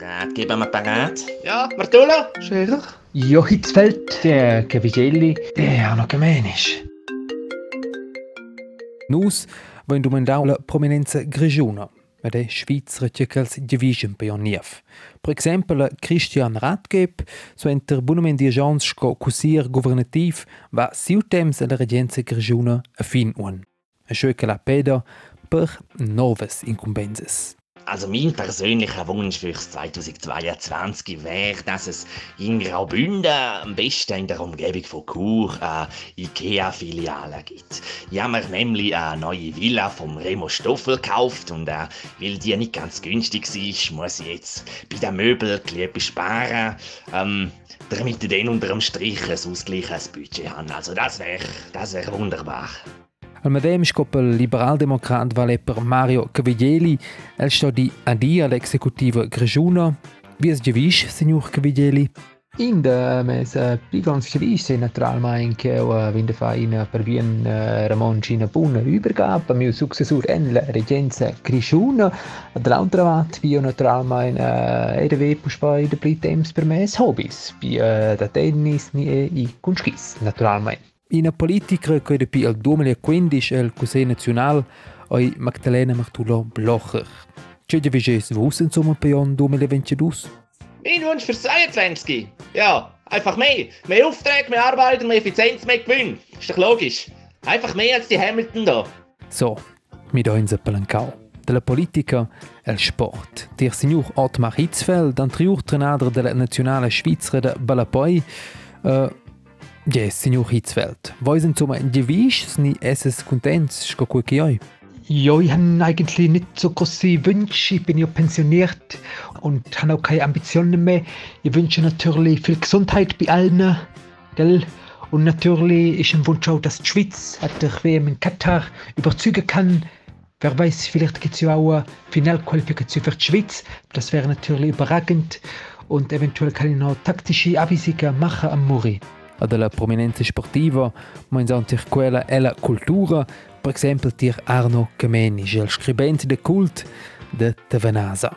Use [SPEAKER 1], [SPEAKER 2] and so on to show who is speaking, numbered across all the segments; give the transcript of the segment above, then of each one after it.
[SPEAKER 1] Ratgeber mal parat.
[SPEAKER 2] Ja, Martula, Scherer.
[SPEAKER 3] Ja, Hitzfeld, der Cavigelli, der auch noch gemein ist.
[SPEAKER 4] Nus vain dumandau la prominenza grigiuna, ed è Svizra tjekals division pionief. Per exempel, Christian Radgeb, so enter bunament di agents sco cusier governativ, va siu temps alla regenza grigiuna a fin un. A schöke la peda per noves incumbenses.
[SPEAKER 1] Also mein persönlicher Wunsch für 2022 wäre, dass es in Graubünden, am besten in der Umgebung von Chur, eine IKEA-Filiale gibt. Ich habe mir nämlich eine neue Villa vom Remo Stoffel gekauft und äh, weil die nicht ganz günstig war, muss ich jetzt bei den Möbeln etwas sparen, ähm, damit ich dann unter dem Strich ein ausgleiches Budget habe. Also das wäre das wär wunderbar.
[SPEAKER 4] Almadej scopel liberaldemocrat vale per Mario Caviglieli, el sto di adi all'executiva Grejuna. Vies gevish, signor Caviglieli?
[SPEAKER 3] In de mes pligons gewiss se natural mein keu vinde fa in per vien eh, Ramon Cina Pun übergab miu successor en la regenza Grishuna ad l'altra vat vi natural mein eh, RW puspai de plitemps per mes hobbies vi da tennis ni e i kunschis natural mein
[SPEAKER 4] In politica che depi al 2015 el Consiglio Nacional oi Magdalena Martulo Blocher. C'è già viges vus insomma per il 2022?
[SPEAKER 2] Mein Wunsch für 22. Ja, einfach mehr. Mehr Aufträge, mehr Arbeiter, mehr Effizienz, mehr Gewinn. Ist doch logisch. Einfach mehr als die Hamilton da.
[SPEAKER 4] So, mit uns ein Palancao. Della politica el sport. Der signor Ottmar Hitzfeld, un triurtrenador della nazionale svizzera de Ballapoi, uh, Ja, signor Hitzfeld. Voi sind zum Gewisch, ni esses contents, sco quel che oi?
[SPEAKER 3] Ja, ich habe eigentlich nicht so große Wünsche. Ich bin ja pensioniert und habe auch keine Ambitionen mehr. Ich wünsche natürlich viel Gesundheit bei allen. Gell? Und natürlich ist ein Wunsch auch, dass die Schweiz at der WM in Katar überzeugen kann. Wer weiß, vielleicht gibt es ja auch eine Finalqualifikation für die Schweiz. Das wäre natürlich überragend. Und eventuell kann ich noch taktische Abweisungen machen am Muri.
[SPEAKER 4] Della prominenza sportiva, ma in anche quella e la cultura, per esempio tir Arno Kamenisch, il scribente de cult de Tavanasa.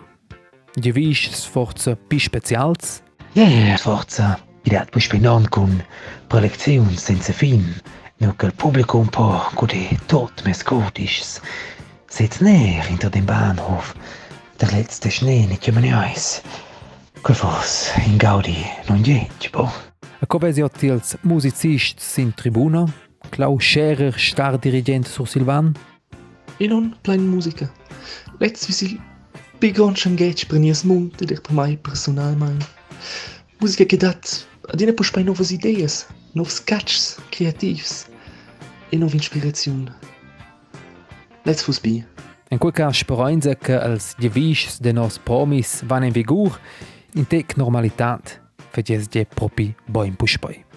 [SPEAKER 4] Gewisch sforza pi specials?
[SPEAKER 3] Ja, ja, forza. Ideat poi spinon con prelezioni senza fin. Nu che il pubblico un po' gode tot mes godisch. Sitz näher hinter dem Bahnhof. Der letzte Schnee nicht jemand eis. Quel in Gaudi non geht, boh.
[SPEAKER 4] A covesi els musicists in tribuna, Klaus Scherer, star dirigent sur Silvan,
[SPEAKER 5] E non plein musica. Let's visil bigon shangech prenies munte der per mai personal mai. Musica che dat adine push bei novas ideas, novs sketches creativs e nov inspirazion. Let's fus bi.
[SPEAKER 4] En quel cas speranza che els gewischs de nos promis van in vigur in tec normalitat, wyjdzie popi boim puśpoj.